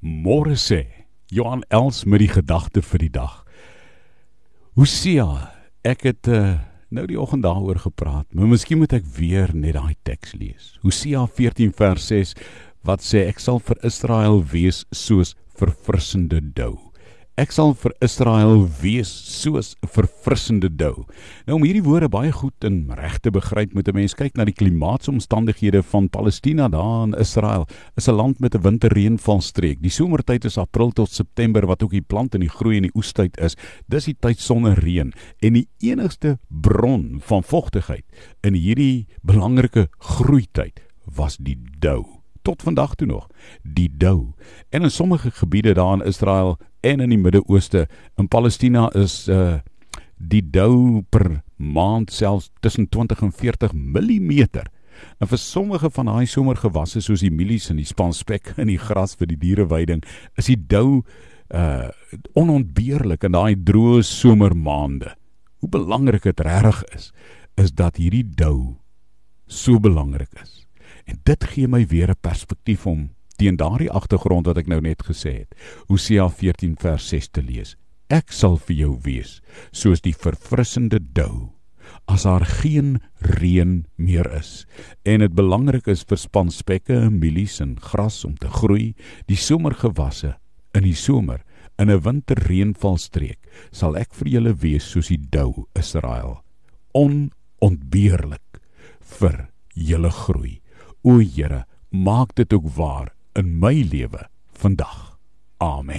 Môre sê Johan Els met die gedagte vir die dag. Hosea, ek het uh, nou die oggend daaroor gepraat, maar miskien moet ek weer net daai teks lees. Hosea 14 vers 6 wat sê ek sal vir Israel wees soos verfrissende dou ek sal vir Israel wees soos 'n verfrissende dou. Nou om hierdie woorde baie goed en reg te begryp, moet 'n mens kyk na die klimaatsomstandighede van Palestina daar in Israel. Is 'n land met 'n winterreënvalstreek. Die somertyd is April tot September wat ook die plant en die groei en die oestyd is. Dis die tyd sonder reën en die enigste bron van vogtigheid in hierdie belangrike groeityd was die dou tot vandag toe nog die dou. En in sommige gebiede daar in Israel en in die Midde-Ooste, in Palestina is uh die dou per maand selfs tussen 20 en 40 mm. En vir sommige van daai somergewasse soos die mielies en die spanspek en die gras vir die diereweiding, is die dou uh onontbeerlik in daai droë somermaande. Hoe belangrik dit regtig is, is dat hierdie dou so belangrik is. En dit gee my weer 'n perspektief om teen daardie agtergrond wat ek nou net gesê het, Hosea 14 vers 6 te lees. Ek sal vir jou wees soos die verfrissende dou as daar geen reën meer is. En dit belangrik is vir spanspekke en mielies en gras om te groei, die somergewasse in die somer in 'n winterreënvalstreek sal ek vir julle wees soos die dou Israel onontbeerlik vir julle groei O Here, maak dit ook waar in my lewe vandag. Amen.